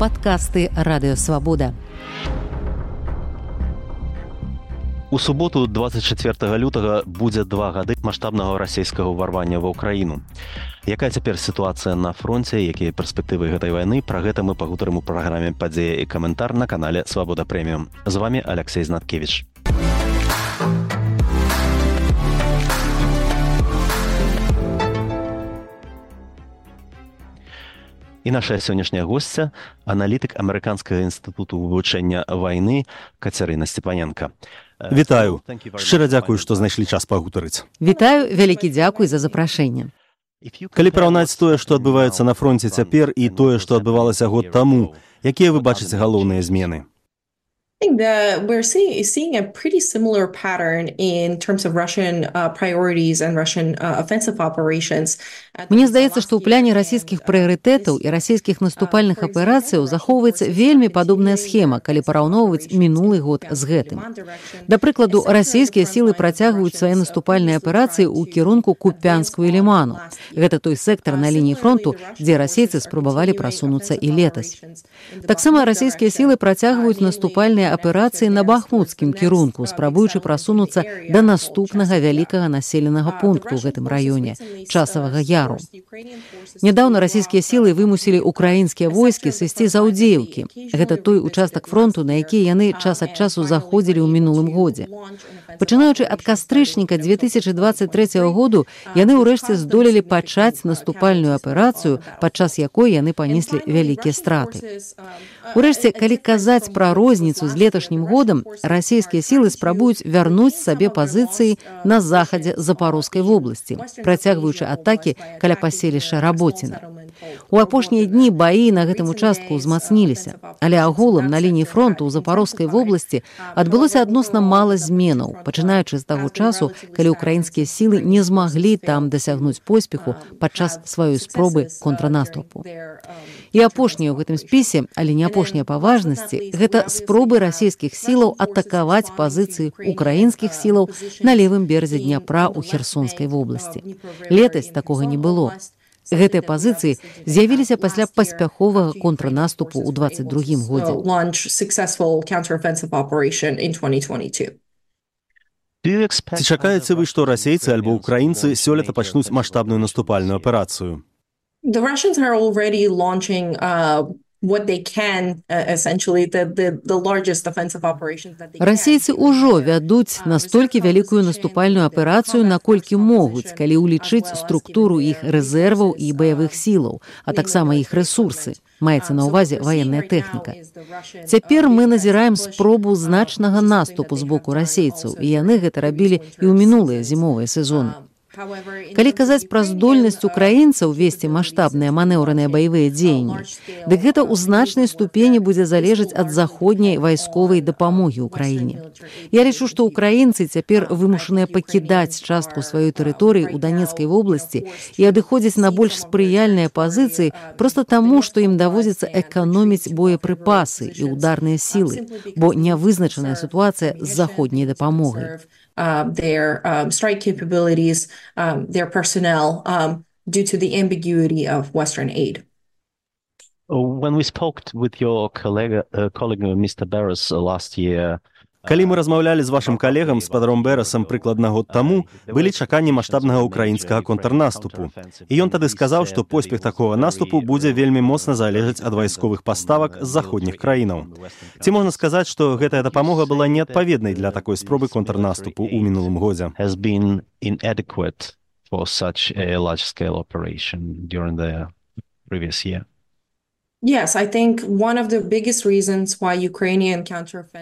падкасты радыёвабода. У суботу 24 лютага будзе два гады маштабнага расійскага ўварвання ва ўкраіну. Якая цяпер сітуацыя на фронце, якія перспектывы гэтай вайны, пра гэта мы пагутарым у праграме падзея і каментар на канале Свабода прэміум. З вами Алексей Знаткевич. І наша сённяшняя госця аналітык амерыканскага інстытуту вывучэння вайны Кацярына Степаненко. Вітаю шчыра дзякую, што знайшлі час пагутарыць. Вітаю вялікі дзякуй за запрашэнне. Калі параўнаць тое, што адбываецца на фронце цяпер і тое, што адбывалася год таму, якія вы бачыце галоўныя змены? Think that we're seeing seeing a pretty similar pattern in terms of Russian uh, priorities and Russian uh, offensive operations. Мне здаецца, што ў пляне расійскіх прыярытэтаў і расійскіх наступальных аперацыяў захоўваецца вельмі падобная схема, калі параўноўваць мінулы год з гэтым. Да прыкладу, расійскія сілы працягваюць свае наступальныя аперацыі ў кірунку купянскую ліману. Гэта той сектар на лініі фронту, дзе расейцы спрабавалі прасунуцца і летась. Таксама расійскія сілы працягваюць наступальныя аперацыі на бахмуцкім кірунку, спрабуючы прасунуцца да наступнага вялікага населенага пункту ў гэтым раёне часавага яру. Нядаўна расійскія сілы вымусілі украінскія войскі сысці з аўдзеўкі. Гэта той участак фронту, на які яны час ад часу заходзілі ў мінулым годзе. Пачынаючы ад кастрычніка 2023 году яны ўрэшце здолелі пачаць наступальную аперацыю, падчас якой яны панеслі вялікія страты. Урэшце, калі казаць пра розніцу з леташнім годам, расійскія сілы спрабуюць вярнуць сабе пазіцыі на захадзе запарускай вобласці, працягваючы атакі каля паселішча работіна. У апошнія дні баі на гэтым участку ўзмацніліся, але агулам на лініі фронту ў запарускай вобласці адбылося адносна мала зменаў, пачынаючы з таго часу, калі ўкраінскія сілы не змаглі там дасягнуць поспеху падчас сваёй спробы контранаступу. І апошняе ў гэтым спісе, але не апошняя па важнасці, гэта спробы расійскіх сілаў атакаваць пазіцыі украінскіх сілаў на левым беразе дняпра ў херсонскай вобласці. Летась такога не было. Гэтыя пазіцыі з'явіліся пасля паспяховага контрнаступу ў 22 годзе. Ці чакаеце вы, што расейцы альбо ўкраінцы сёлета пачнуць маштабную наступальную аперацыю? The Russians are already launching uh, Расейцы ўжо вядуць настолькі вялікую наступальную аперацыю, наколькі могуць, калі ўлічыць структуру іх рэзерваў і баявых сілаў, а таксама іх рэсурсы. Маецца на ўвазе ваенная тэхніка. Цяпер мы назіраем спробу значнага наступу з боку расейцаў, і яны гэта рабілі і ў мінулыя зімовыя сезоны. Калі казаць пра здольнасць украінцаў весці маштабныя манеўраныя баявыя дзеянні, дык гэта ў значнай ступені будзе залежаць ад заходняй вайсковай дапамогі ўкраіне. Я лічу, што ўкраінцы цяпер вымушаныя пакідаць частку сваёй тэрыторыі ў данецкай вобласці і адыходзіць на больш спрыяльныя пазіцыі проста таму, што ім даводзіцца эканоміць боепрыпасы і ударныя сілы, бо нявызначаная сітуацыя з заходняй дапамогай uh, their um, strike capabilities, um, their personnel, um, due to the ambiguity of Western aid. When we spoke with your colleague, uh, colleague Mr. Barris uh, last year, Калі мы размаўлялі з вашым калегам спадаром бэрасам прыкладна год таму былі чаканні маштабнага ўкраінскага контрнаступу. І ён тады сказаў што поспех такого наступу будзе вельмі моцна залежаць ад вайсковых паставак з заходніх краінаў. Ці можна сказаць што гэтая дапамога была неадпаведнай для такой спробы контрнаступу ў мінулым годзе? For such a large scale operation during the previous year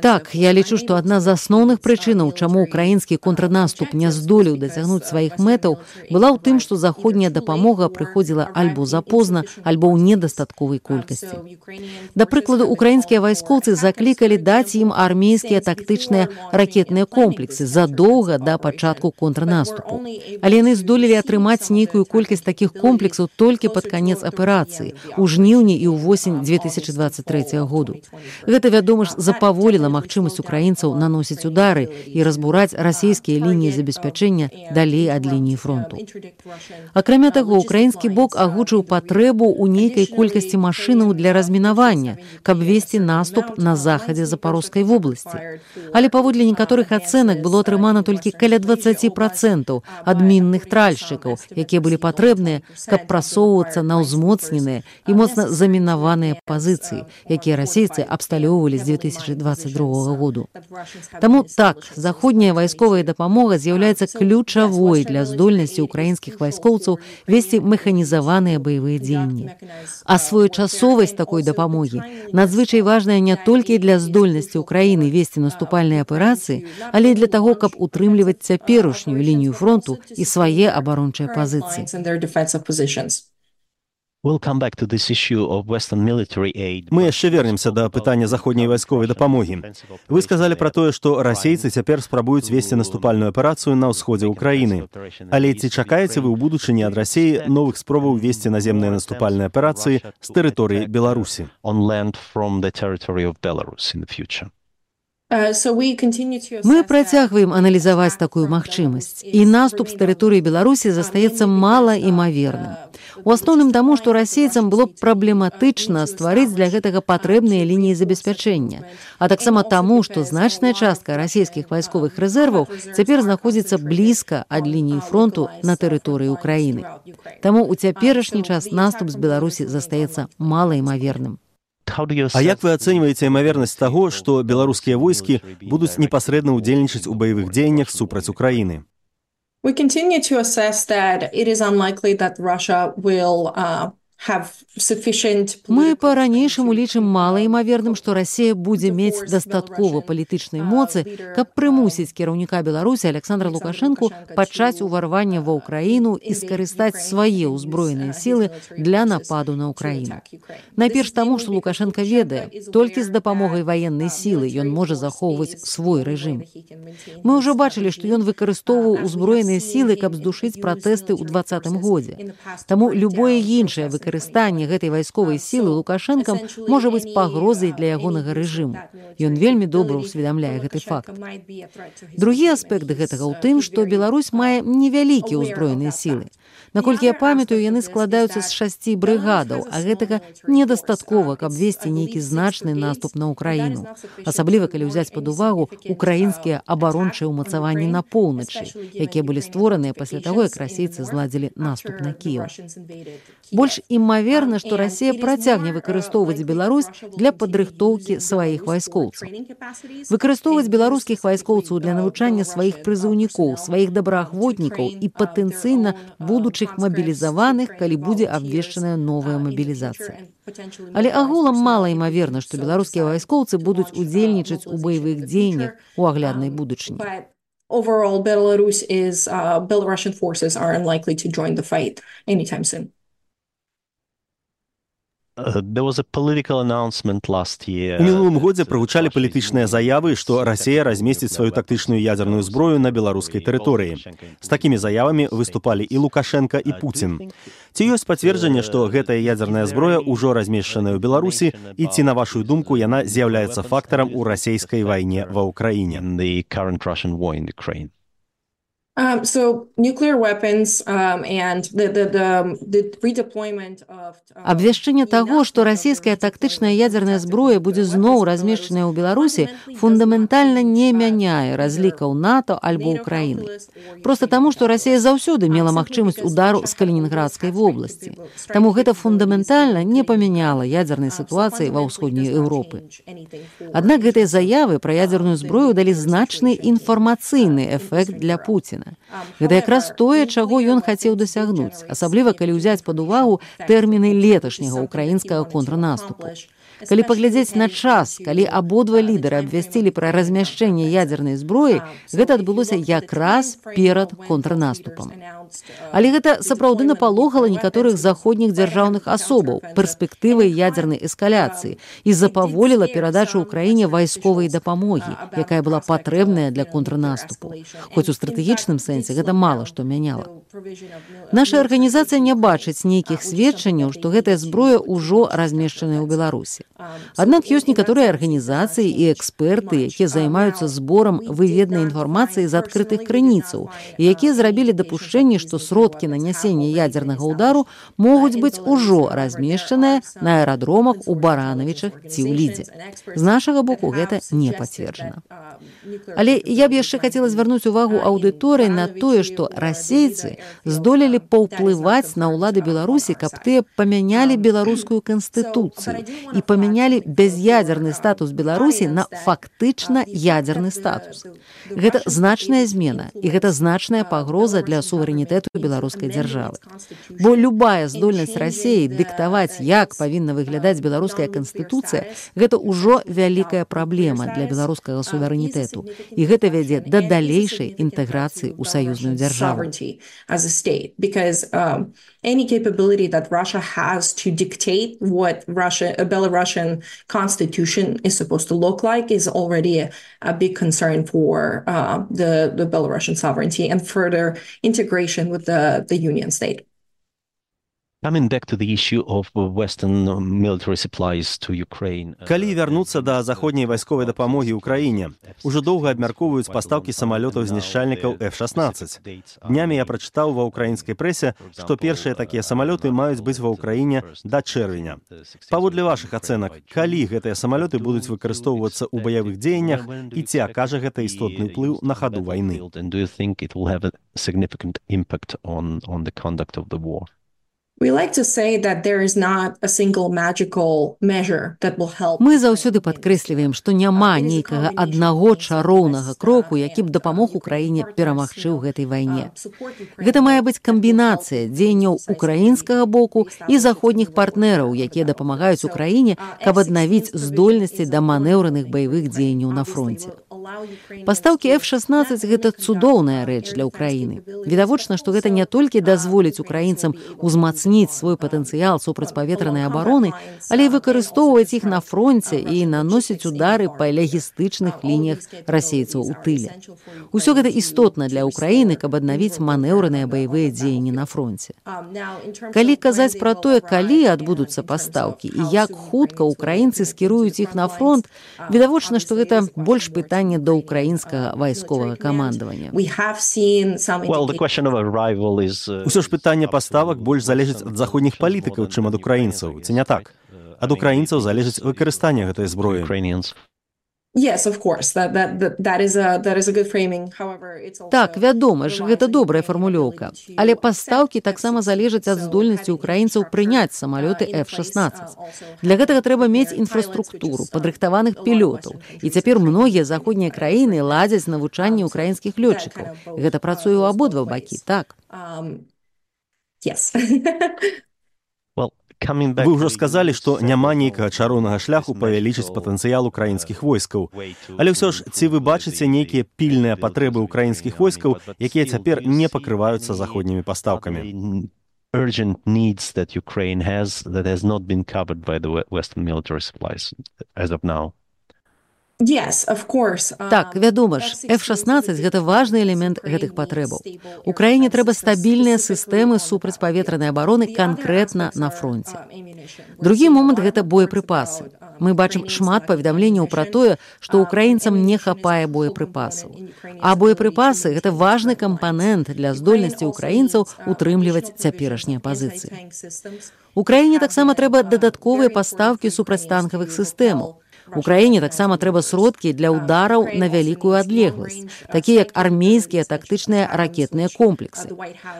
Так, я лічу, што адна з асноўных прычынаў, чаму ўкраінскі контрнаступ не здолеў дасягнуць сваіх мэтаў, была ў тым, што заходняя дапамога прыходзіла альбо запозна, альбо ў недастатковай колькасці. Да прыкладу, украінскія вайскоўцы заклікалі даць ім армейскія тактычныя ракетныя комплексы задоўга да пачатку контрнаступу. Але яны здолелі атрымаць нейкую колькасць такіх комплексаў толькі пад канец аперацыі, у жніўні і ў восень 2023 году. Гэта, вядома ж, запаволіла магчымасць украінцаў наносіць удары і разбураць расійскія лініі забеспячэння далей ад лініі фронту. Акрамя таго, украінскі бок агучыў патрэбу ў нейкай колькасці машынаў для размінавання, каб весці наступ на захадзе запарожскай вобласці. Але паводле некаторых ацэнак было атрымана толькі каля 20 процентаў адмінных тральшчыкаў, якія былі патрэбныя, каб прасоўвацца на ўзмоцненыя і моцна замінаваныя пазіцыі, якія расейцы абсталёўвалі з 2022 году. Таму так заходняя вайсковая дапамога з'яўляецца ключавой для здольнасці украінскіх вайскоўцаў весці механізаваныя баявыя дзеянні. А своечасовасць такой дапамогі надзвычай важная не толькі для здольнасці ўкраіны весці наступальныя аперацыі, але для таго, каб утрымліваць цяперашнюю лінію фронту і свае абарончыя пазіцыі. Мы яшчэ вернемся да пытання заходняй вайсковай дапамогі. Вы сказалі пра тое, што расейцы цяпер спрабуюць весці наступальную аперацыю на ўсходзе ўкраіны. Але ці чакаеце вы ў будучыні ад рассеі новых спробаў весці наземныя наступальныя аперацыі з тэрыторыі Беларусі? Мы працягваем аналізаваць такую магчымасць і наступ з тэрыторыі беларусі застаецца мала імаверным у асноўным таму што расейцам было б праблематычна стварыць для гэтага патрэбныя лініі забеспячэння а таксама таму што значная частка расійскіх вайсковых рэзерваў цяпер знаходзіцца блізка ад лініі фронту на тэрыторыі ўкраіны таму у цяперашні час наступ з беларусі застаецца малаімаверным А як вы ацэньваеце імавернасць таго, што беларускія войскі будуць непасрэдна ўдзельнічаць у баявых дзеяннях супраць Украіны? We continue to assess that it is unlikely that Russia will uh, Мы па-ранейшаму лічым малаімаверным, што Расія будзе мець дастаткова палітычнай моцы, каб прымусіць кіраўніка Беларусі Александра Лукашэнку пачаць уварванне ва ўкраіну і скарыстаць свае ўзброеныя сілы для нападу на ўкраіну. Найперш таму, што Лукашенко ведае, толькі з дапамогай ваеннай сілы ён можа захоўваць свой рэжым. Мы ўжо бачылі, што ён выкарыстоўваў узброеныя сілы, каб здушыць пратэсты ў двадцатым годзе. Таму любое іншае выкарыстанне выкарыстанне гэтай вайсковай сілы лукашэнкам можа быць пагрозай для ягонага рэжыму ён вельмі добра ўсведамляе гэты факт другі аспект гэтага ў тым што Беларусь мае невялікія ўзброеныя сілы Наколькі я памятаю, яны складаюцца з шасці брыгадаў, а гэтага недастаткова, каб весці нейкі значны наступ на ўкраіну. Асабліва калі ўзяць пад увагу украінскія абарончыя ўмацаванні на поўначы, якія былі створаныя пасля таго, як расейцы зладзілі наступ на Кіеў. Больш імаверна, што Расія працягне выкарыстоўваць Беларусь для падрыхтоўкі сваіх вайскоўцаў. Выкарыстоўваць беларускіх вайскоўцаў для навучання сваіх прызыўнікоў, сваіх добраахвотнікаў і патэнцыйна будучы будучых мабілізаваных, калі будзе абвешчаная новая мабілізацыя. Але агулам мала імаверна, што беларускія вайскоўцы будуць удзельнічаць у баявых дзеяннях у агляднай будучыні. Overall, Belarus is uh, Belarusian forces are unlikely to join the fight anytime soon. У мінулым годзе прагучалі палітычныя заявы, што Расія размесціць сваю тактычную ядерную зброю на беларускай тэрыторыі. З такімі заявамі выступалі і Лукашенко і Пуін. Ці ёсць пацверджанне, што гэтая ядерная зброя ўжо размешчаная ў Беларусі і ці на вашу думку яна з'яўляецца фактарам у расійскай вайне ва ўкраіне. Um, so nuclear weapons um, and the, the, the, the redeployment of... Um, Абвяшчэнне таго, што расійская тактычная ядзерная зброя будзе зноў размешчаная ў Беларусі, фундаментальна не мяняе разлікаў НАТО альбо ўкраіны. Проста таму, што Расія заўсёды мела магчымасць удару з калінінградскай вобласці. Таму гэта фундаментальна не памяняла ядзернай сітуацыі ва ўсходняй Еўропы. Аднак гэтыя заявы пра ядзерную зброю далі значны інфармацыйны эфект для Пуціна. Гэта якраз тое, чаго ён хацеў дасягнуць, асабліва калі ўзяць пад увагу тэрміны леташняга ўкраінскага контрнаступу. Калі паглядзець на час, калі абодва лідары абвясцілі пра размяшчэнне ядзернай зброі, гэта адбылося якраз перад контрнаступам. Але гэта сапраўды напалохала некаторых заходніх дзяржаўных асобаў перспектывай ядзернай эскаляцыі і запаволіла перадачу ўкраіне вайсковай дапамогі, якая была патрэбная для контрнаступу. Хоць у стратэгічным сэнсе гэта мала што мяняла. Наша арганізацыя не бачыць нейкіх сведчанняў, што гэтая зброя ўжо размешчаная ў Беларусі. Аднак ёсць некаторыя арганізацыі і эксперты, якія займаюцца зборам выведнай інфармацыі з адкрытых крыніцаў і якія зрабілі дапушчэнне, што сродкі нанясення ядзернага ўдару могуць быць ужо размешчаныя на аэрадромах у баранавічах ці ў лідзе. З нашага боку гэта не пацверджана. Але я б яшчэ хацела звярнуць увагу аўдыторыі на тое, што расейцы здолелі паўплываць на ўлады Беларусі, каб тыя памянялі беларускую канстытуцыю і памянялі бяз'ядзерны статус Беларусі на фактычна ядзерны статус. Гэта значная змена і гэта значная пагроза для суверэнітэту беларускай дзяржавы. Бо любая здольнасць рассеі дыктаваць, як павінна выглядаць беларуская канстытуцыя, гэта ўжо вялікая праблема для беларускага суверэнітэту. І гэта вядзе да далейшай інтэграцыі ў саюзную дзяржаву. Um, any capability that Russia has to dictate what Russia, a Belarusian constitution is supposed to look like is already a, a big concern for uh, the, the Belarusian sovereignty and further integration with the, the Union state. Uh, Калі вярнуцца да заходняй вайсковай дапамогі ўкраіне, ужо доўга абмяркоўваюць пастаўкі самалётаў знішчальнікаў F-16. Днямі я прачытаў ва ўкраінскай прэсе, што першыя такія самалёты маюць быць ва ўкраіне да чэрвеня. Паводле вашых ацэнак, калі гэтыя самалёты будуць выкарыстоўвацца ў баявых дзеяннях і ці акажа гэта істотны ўплыў на хаду вайны. Like to say that there is not a single magical measure that will help. Мы заўсёды падкрэсліваем, што няма нейкага аднаго чароўнага кроку, які б дапамог Украіне перамагчы ў гэтай вайне. Гэта мае быць камбінацыя дзеянняў украінскага боку і заходніх партнераў, якія дапамагаюць Украіне, каб аднавіць здольнасці да манеўраных баявых дзеянняў на фронте. Пастаўкі F-16 гэта цудоўная рэч для ўкраіны. Відавочна, што гэта не толькі дазволіць украінцам узмацніць свой патэнцыял супрацьпаветранай абароны, але і выкарыстоўваць іх на фронце і наносіць удары па лягістычных лініях расейцаў у тыле. Усё гэта істотна для ўкраіны, каб аднавіць манеўраныя баявыя дзеянні на фронте. Калі казаць пра тое, калі адбудуцца пастаўкі і як хутка ўкраінцы скіруюць іх на фронт, відавочна, што гэта больш пытанне да ўкраінскага вайсковага камандавання. Усё ж пытанне паставак больш залежыць ад заходніх палітыкаў, чым ад украінцаў, ці не так. Ад украінцаў залежыць выкарыстанне гэтай зброі. Yes, of course. That, that, that, is a, that is a good framing. However, it's also так вядома ж гэта добрая фармулёўка але пастаўкі таксама залежаць ад здольнасці украінцаў прыняць самалёты f-16 для гэтага трэба мець інфраструктуру падрыхтаваных пілётаў і цяпер многія заходнія краіны ладзяць навучанне украінскіх лётчыкаў гэта працуе ў абодва бакі так um, yes. Вы ўжо сказалі, што няма нейкага чароўнага шляху павялічыць патэнцыял украінскіх войскаў. Але ўсё ж ці вы бачыце нейкія пільныя патрэбы ўкраінскіх войскаў, якія цяпер не пакрываюцца заходнімі пастаўкамі. urgent needs that Ukraine has that has not been covered by the Western military supplies as of now. Course. Так, вядома ж, F-16 гэта важны элемент гэтых патрэбаў. Украіне трэба стабільныя сістэмы супрацьпаветранай абароны канкрэтна на фронте. Другі момант гэта боепрыпасы. Мы бачым шмат паведамленняў пра тое, што украінцам не хапае боепрыпасаў. А боепрыпасы гэта важны кампанент для здольнасці украінцаў утрымліваць цяперашнія пазіцыі. Украіне таксама трэба дадатковыя пастаўкі супрацьтанкавых сістэмаў. Украіне таксама трэба сродкі для ўдараў на вялікую адлегласць, такія як армейскія тактычныя ракетныя комплексы.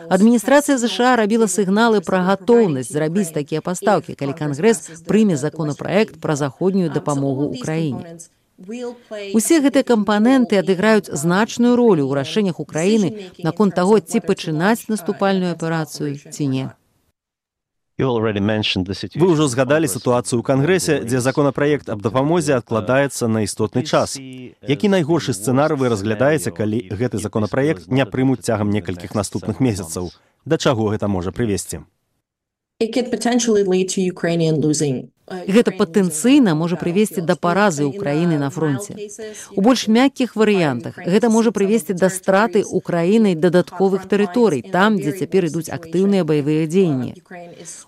Адміністрацыя ЗША рабіла сігналы пра гатоўнасць зрабіць такія пастаўкі, калі кангрэс прыме законапраект пра заходнюю дапамогу ўкраіне. Усе гэтыя кампаненты адыграюць значную ролю ў рашэннях Украіны наконт таго, ці пачынаць наступальную аперацыю ці не. Вы ўжо згадалі сітуацыю ў кангрэсе, дзе законапраект аб дапамозе адкладаецца на істотны час. Які найгоршы сцэнар вы разглядаеце, калі гэты законапраект не прымуць цягам некалькіх наступных месяцаў? Да чаго гэта можа прывесці? It could potentially lead to Ukrainian losing Гэта патэнцыйна можа прывесці да паразы ўкраіны на фронте. У больш мяккіх варыянтах гэта можа прывесці да страты ўкраінай дадатковых тэрыторый там, дзе цяпер ідуць актыўныя баявыя дзеянні.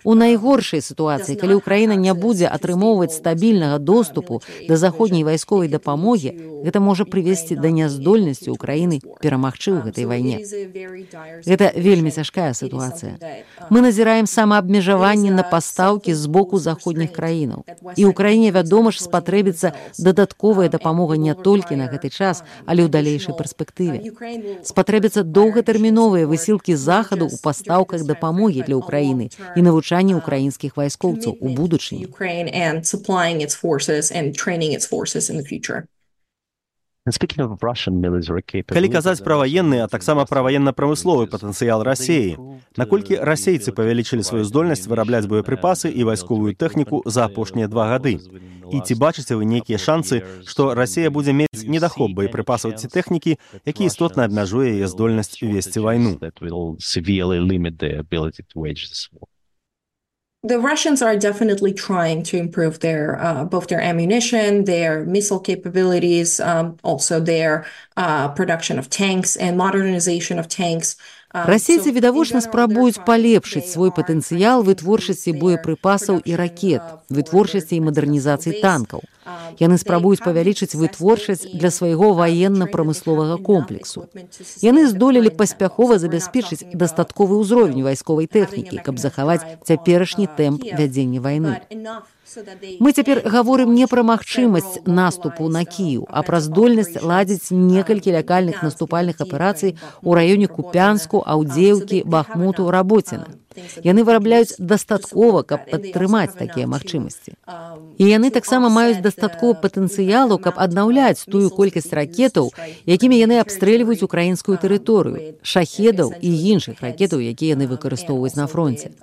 У найгоршай сітуацыі, калі ўкраіна не будзе атрымоўваць стабільнага доступу да заходняй вайсковай дапамогі, гэта можа прывесці да няздольнасці ўкраіны перамагчы ў гэтай вайне. Гэта вельмі цяжкая сітуацыя. Мы назіраем самаабмежаванне на пастаўкі з боку заходніх краін краінаў. І ў краіне, вядома ж, спатрэбіцца дадатковая дапамога не толькі на гэты час, але ў далейшай перспектыве. Спатрэбяцца доўгатэрміновыя высілкі захаду ў пастаўках дапамогі для ўкраіны і навучанне ўкраінскіх вайскоўцаў у будучыні. Калі казаць пра ваенны, а таксама пра ваенна-прамысловы патэнцыял рассеі, наколькі расейцы павялічылі сваю здольнасць вырабляць боепрыпасы і вайсковую тэхніку за апошнія два гады. І ці бачыце вы нейкія шанцы, што Расія будзе мець недахоп боепрыпасаў ці тэхнікі, які істотна абмяжуе яе здольнасць весці вайну. The Russians are definitely trying to improve their uh, both their ammunition, their missile capabilities, um, also their uh, production of tanks and modernization of tanks. Расейцы відавочна спрабуюць палепшыць свой патэнцыял вытворчасці боепрыпасаў і ракет, вытворчасці і мадэрнізацыі танкаў. Яны спрабуюць павялічыць вытворчасць для свайго ваенна-прамысловага комплексу. Яны здолелі паспяхова забяспечыць дастатковы ўзровень вайсковай тэхнікі, каб захаваць цяперашні тэмп вядзення вайны. Мы цяпер гаворым не пра магчымасць наступу на кію, а пра здольнасць ладзіць некалькі лякальных наступальных аперацый у раёне купянску, аўдзеўкі, бахмуту, работціна. Яны вырабляюць дастаткова, каб падтрымаць такія магчымасці. І яны таксама маюць дастаткова патэнцыялу, каб аднаўляць тую колькасць ракетаў, якімі яны абстрэльваюць украінскую тэрыторыю, шахедаў і іншых ракетаў, якія яны выкарыстоўваюць на фронте.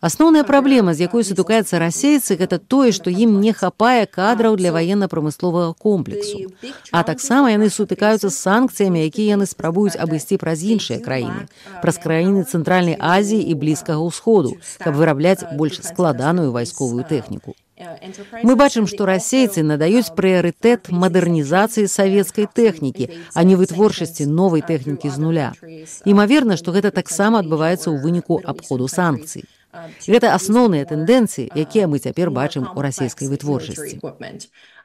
Асноўная праблема, з якой сутыкаецца расейцы, гэта тое, што ім не хапае кадраў для ваенна-прамысловага комплексу. А таксама яны сутыкаюцца з санкцыямі, якія яны спрабуюць абысці праз іншыя краіны, праз краіны цэнтральнай Азіі і блізкага ўсходу, каб вырабляць больш складаную вайсковую тэхніку. Мы бачым, што расейцы надаюць прыярытэт мадэрнізацыі савецкай тэхнікі, а не вытворчасці новай тэхнікі з нуля. Імаверна, што гэта таксама адбываецца ў выніку абходу санкцый. Гэта асноўныя тэндэнцыі, якія мы цяпер бачым у расійскай вытворчасці.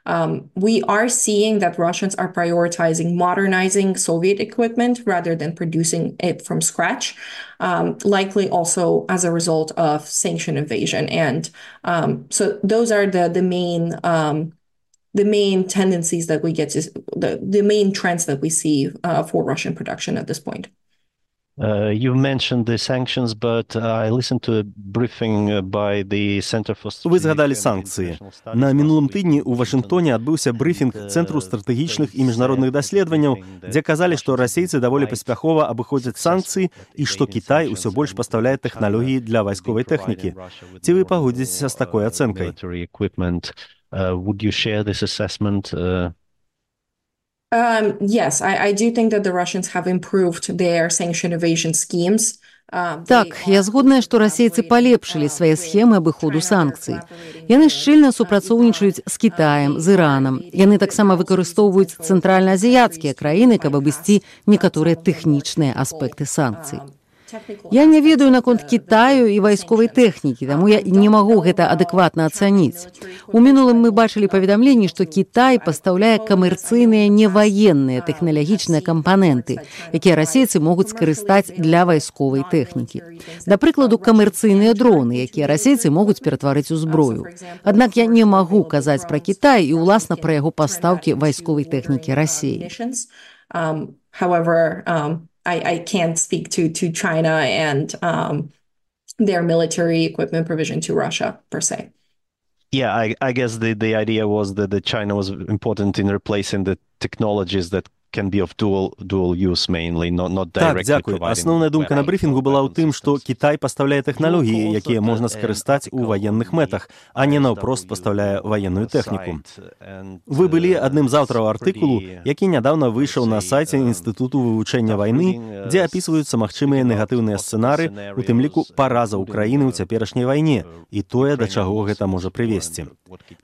Um, we are seeing that Russians are prioritizing modernizing Soviet equipment rather than producing it from scratch, um, likely also as a result of sanction invasion. And um, so those are the the main um, the main tendencies that we get to the, the main trends that we see uh, for Russian production at this point. Uh, you mentioned the sanctions, but uh, I listened to a briefing uh, by the Center for Вы згадалі санкцыі. На мінулым тыдні ў Вашынгтоне адбыўся брыфінг Цэнтру стратэгічных і міжнародных даследаванняў, дзе казалі, што расейцы даволі паспяхова абыходзяць санкцыі і што Кітай усё больш пастаўляе тэхналогіі для вайсковай тэхнікі. Ці вы пагодзіцеся з такой ацэнкай? Would you share this assessment? Uh... Um, yes, I, I do think that the Russians have improved their sanction evasion schemes. Так, я згодная, што расейцы палепшылі свае схемы абыходу санкцый. Яны шчыльна супрацоўнічаюць з Кітаем, з Іранам. Яны таксама выкарыстоўваюць цэнтральна-азіяцкія краіны, каб абысці некаторыя тэхнічныя аспекты санкцый. Я не ведаю наконт Китаю і вайсковай тэхнікі, таму я не магу гэта адэкватна ацаніць. У мінулым мы бачылі паведамленні, што Кітай пастаўляе камерцыйныя неваенныя тэхналагічныя кампаненты, якія расейцы могуць скарыстаць для вайсковай тэхнікі. Да прыкладу камерцыйныя дроны, якія расейцы могуць ператварыць у зброю. Аднак я не магу казаць пра Кітай і ўласна пра яго пастаўкі вайсковай тэхнікі рассеі. Um, however, um, I, I can't speak to to China and um, their military equipment provision to Russia per se. Yeah, I, I guess the, the idea was that the China was important in replacing the technologies that так дзякуй асноўная думка на брыфінгу была ў тым што кітай пастаўляе тэхналогіі якія можна скарыстаць у ваенных мэтах а не наўпрост пастаўляе ваенную тэхніку вы былі адным з аўтараў артыкулу які нядаўна выйшаў на сайце інстытуту вывучэння вайны дзе апісваюцца магчымыя негатыўныя сцэнары у тым ліку параза ўкраіны ў цяперашняй вайне і тое да чаго гэта можа прывесці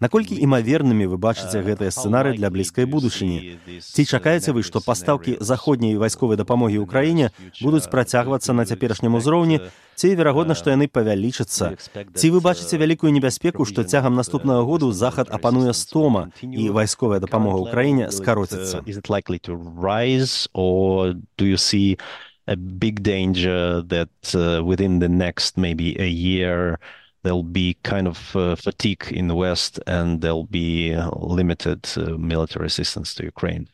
наколькі імавернымі вы бачыце гэтыя сцэнары для блізкай будучыні? ці чакаеце вы што пастаўкі заходняй вайсковай дапамогі ўкраіне будуць працягвацца на цяперашнім узроўні ці верагодна што яны павялічацца ці вы бачыце вялікую небяспеку што цягам наступнага году захад апануе стома і вайсковая дапамога ўкраіне скароціцца a big danger that uh, within the next maybe a year there'll be kind of uh, fatigue in the west and there'll be limited uh, military assistance to ukraine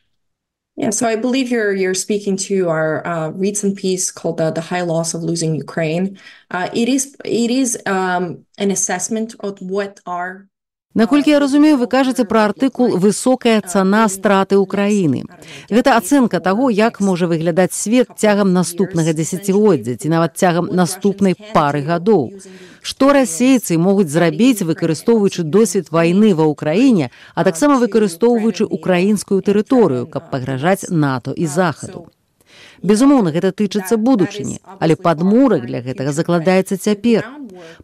Yeah, so I believe you're you're speaking to our uh, recent piece called the, the high loss of losing Ukraine. Uh, it is it is um, an assessment of what are Наколькі я разумею, вы кажаце пра артыкул высокая цана страты ўкраіны. Гэта ацэнка таго, як можа выглядаць свет цягам наступнага дзесяцігоддзя ці нават цягам наступнай пары гадоў. Што расейцы могуць зрабіць, выкарыстоўваючы досвед вайны ва ўкраіне, а таксама выкарыстоўваючы украінскую тэрыторыю, каб пагражаць НАТО і захаду. Безумоўна, гэта тычыцца будучыні, але падмурак для гэтага закладаецца цяпер.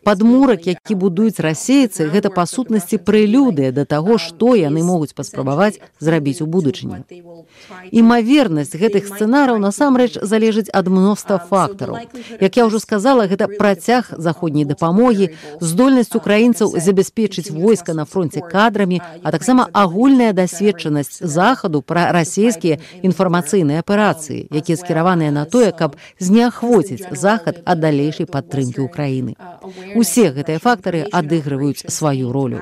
Падмурак, які будуюць расейцы, гэта па сутнасці прэлюдыя да таго, што яны могуць паспрабаваць зрабіць у будучыні. Імавернасць гэтых сцэнараў насамрэч залежыць ад мноства фактараў. Як я ўжо сказала, гэта працяг заходняй дапамогі, здольнасць украінцаў забяспечыць войска на фронте кадрамі, а таксама агульная дасведчанасць захаду пра расійскія інфармацыйныя аперацыі, якія скіраваныя на тое, каб зняахвоціць захад ад далейшай падтрымкі ўкраіны. Усе гэтыя фактары адыгрываюць сваю ролю.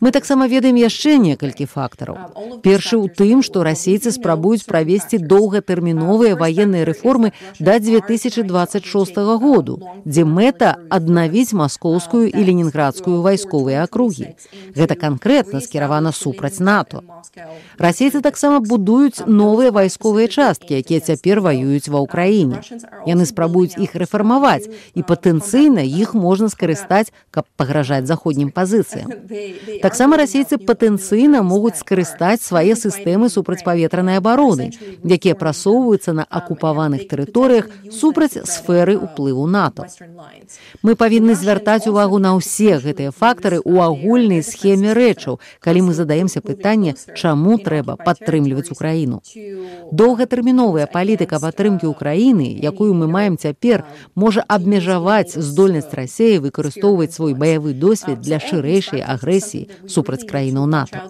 Мы таксама ведаем яшчэ некалькі фактараў. Першы ў тым, што расейцы спрабуюць правесці доўгатэрміновыя ваенныя рэформы да 2026 году, дзе мэта аднавіць маскоўскую і ленінградскую вайсковыя акругі. Гэта канкрэтна скіравана супраць НАТО. Расейцы таксама будуюць новыя вайсковыя часткі, якія цяпер ваююць ва ўкраіне. Яны спрабуюць іх рэфармаваць і патэнцыйна іх можна скарыстаць, каб пагражаць заходнім пазіцыям. Таксама расейцы патэнцыйна могуць скарыстаць свае сістэмы супрацьпаветранай абароны, якія прасоўваюцца на акупаваных тэрыторыях супраць сферы ўплыву НАТО. Мы павінны звяртаць увагу на ўсе гэтыя фактары ў агульнай схеме рэчаў, калі мы задаемся пытанне, чаму трэба падтрымліваць украіну. Доўгатэрміновая палітыка падтрымкі ўкраіны, якую мы маем цяпер, можа абмежаваць здольнасць рассеі выкарыстоўваць свой баявы досвед для шырэйшай агрэсіі супраць краінаў НАТО.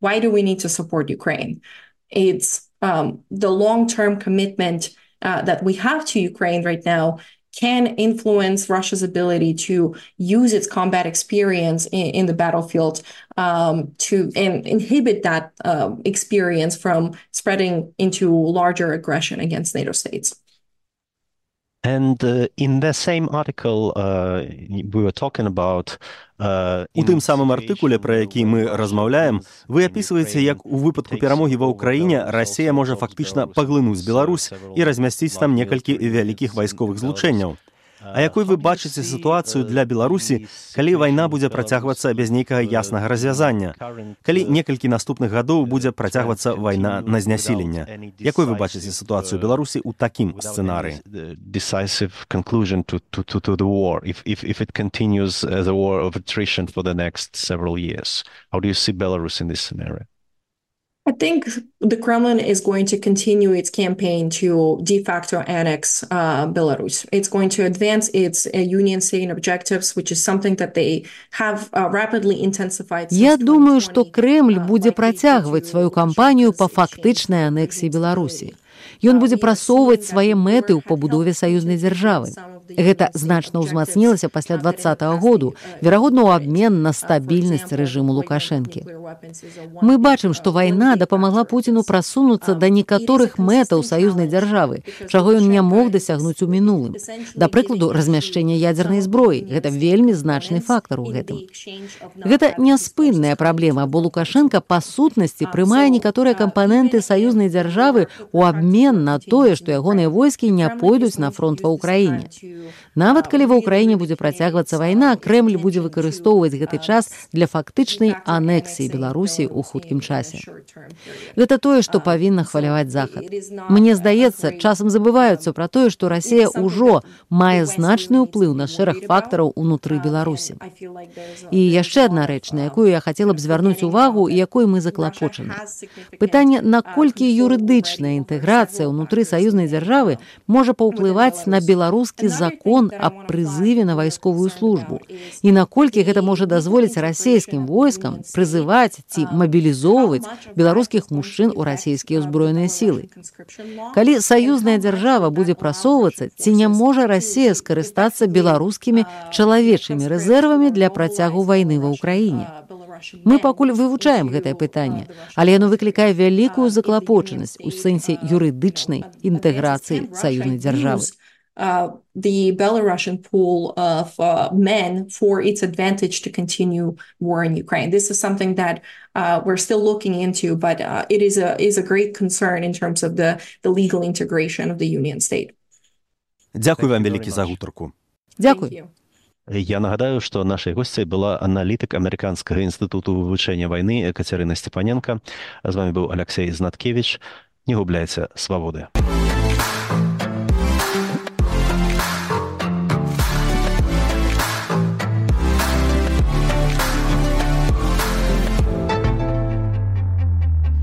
Why do we need to support Ukraine? It's um, the long-term commitment uh, that we have to Ukraine right now can influence Russia's ability to use its combat experience in, in the battlefield um, to and inhibit that uh, experience from spreading into larger aggression against NATO states. And uh, in the same article uh, we were talking about У тым самым артыкуле, пра які мы размаўляем, вы апісваеце, як у выпадку перамогі ва ўкраіне Расія можа фактычна паглынуць Беларусь і размясціць там некалькі вялікіх вайсковых злучэнняў. А якой вы бачыце сітуацыю для Беларусі, калі вайна будзе працягвацца без нейкага яснага развязання? Калі некалькі наступных гадоў будзе працягвацца вайна на знясіленне? Якой вы бачыце сітуацыю Беларусі ў такім сцэнары? decisive conclusion to, to, to, to the war if, if, if it continues as a war of attrition for the next several years. How do you see Belarus in this scenario? I think the Kremlin is going to continue its campaign to de facto annex uh, Belarus. It's going to advance its uh, union state objectives, which is something that they have uh, rapidly intensified. Я думаю, что Кремль будет працягваць свою кампанію по фактычнай анексіі Беларусі. Ён будзе прасоўваць свае мэты ў пабудове саюзнай дзяржавы. Гэта значна ўзмацнілася пасля два году, верагодна ў абмен на стабільнасць рэжыму Лукашэнкі. Мы бачым, што вайна дапамагла Пуціну прасунуцца да некаторых мэтаў саюзнай дзяржавы, чаго ён не мог дасягнуць у мінулым. Да прыкладу размяшчэння ядзернай зброі гэта вельмі значны фактар у гэтым. Гэта няспынная праблема, бо Лукашенко па сутнасці прымае некаторыя кампаненты саюзнай дзяржавы ў абмен на тое, што ягоныя войскі не пойдуць на фронт ва ўкраіне. Нават калі ва ўкраіне будзе працягвацца вайна, Крэмль будзе выкарыстоўваць гэты час для фактычнай анексіі Беларусі ў хуткім часе. Гэта тое, што павінна хваляваць захад. Мне здаецца, часам забываюцца пра тое, што Расія ўжо мае значны ўплыў на шэраг фактараў унутры Беларусі. І яшчэ адна рэч, на якую я хацела б звярнуць увагу якой мы заклапочаны. Пытанне, наколькі юрыдычная інтэграцыя ўнутры саюзнай дзяржавы можа паўплываць на беларускі закон аб прызыве на вайсковую службу і наколькі гэта можа дазволіць расійскім войскам прызываць ці мабілізоўваць беларускіх мужчын у расійскія ўзброеныя сілы. Калі саюзная дзяржава будзе прасоўвацца, ці не можа Расія скарыстацца беларускімі чалавечымі рэзервамі для працягу вайны ва ўкраіне. Мы пакуль вывучаем гэтае пытанне, але яно выклікае вялікую заклапочанасць у сэнсе юрыдычнай інтэграцыі саюзнай дзяржавы. Uh, the Belarusian pool of uh, men for its advantage to continue war in Ukraine. This is something that uh, we're still looking into, but uh, it is a is a great concern in terms of the the legal integration of the Union state. Дзякуй вам вялікі за гутарку. Дзякуй. Я нагадаю, што нашай госцяй была аналітык амерыканскага інстытуту вывучэння вайны Кацярына Сцепаненко. З вами быў Алексей Знаткевич. Не губляйце свабоды.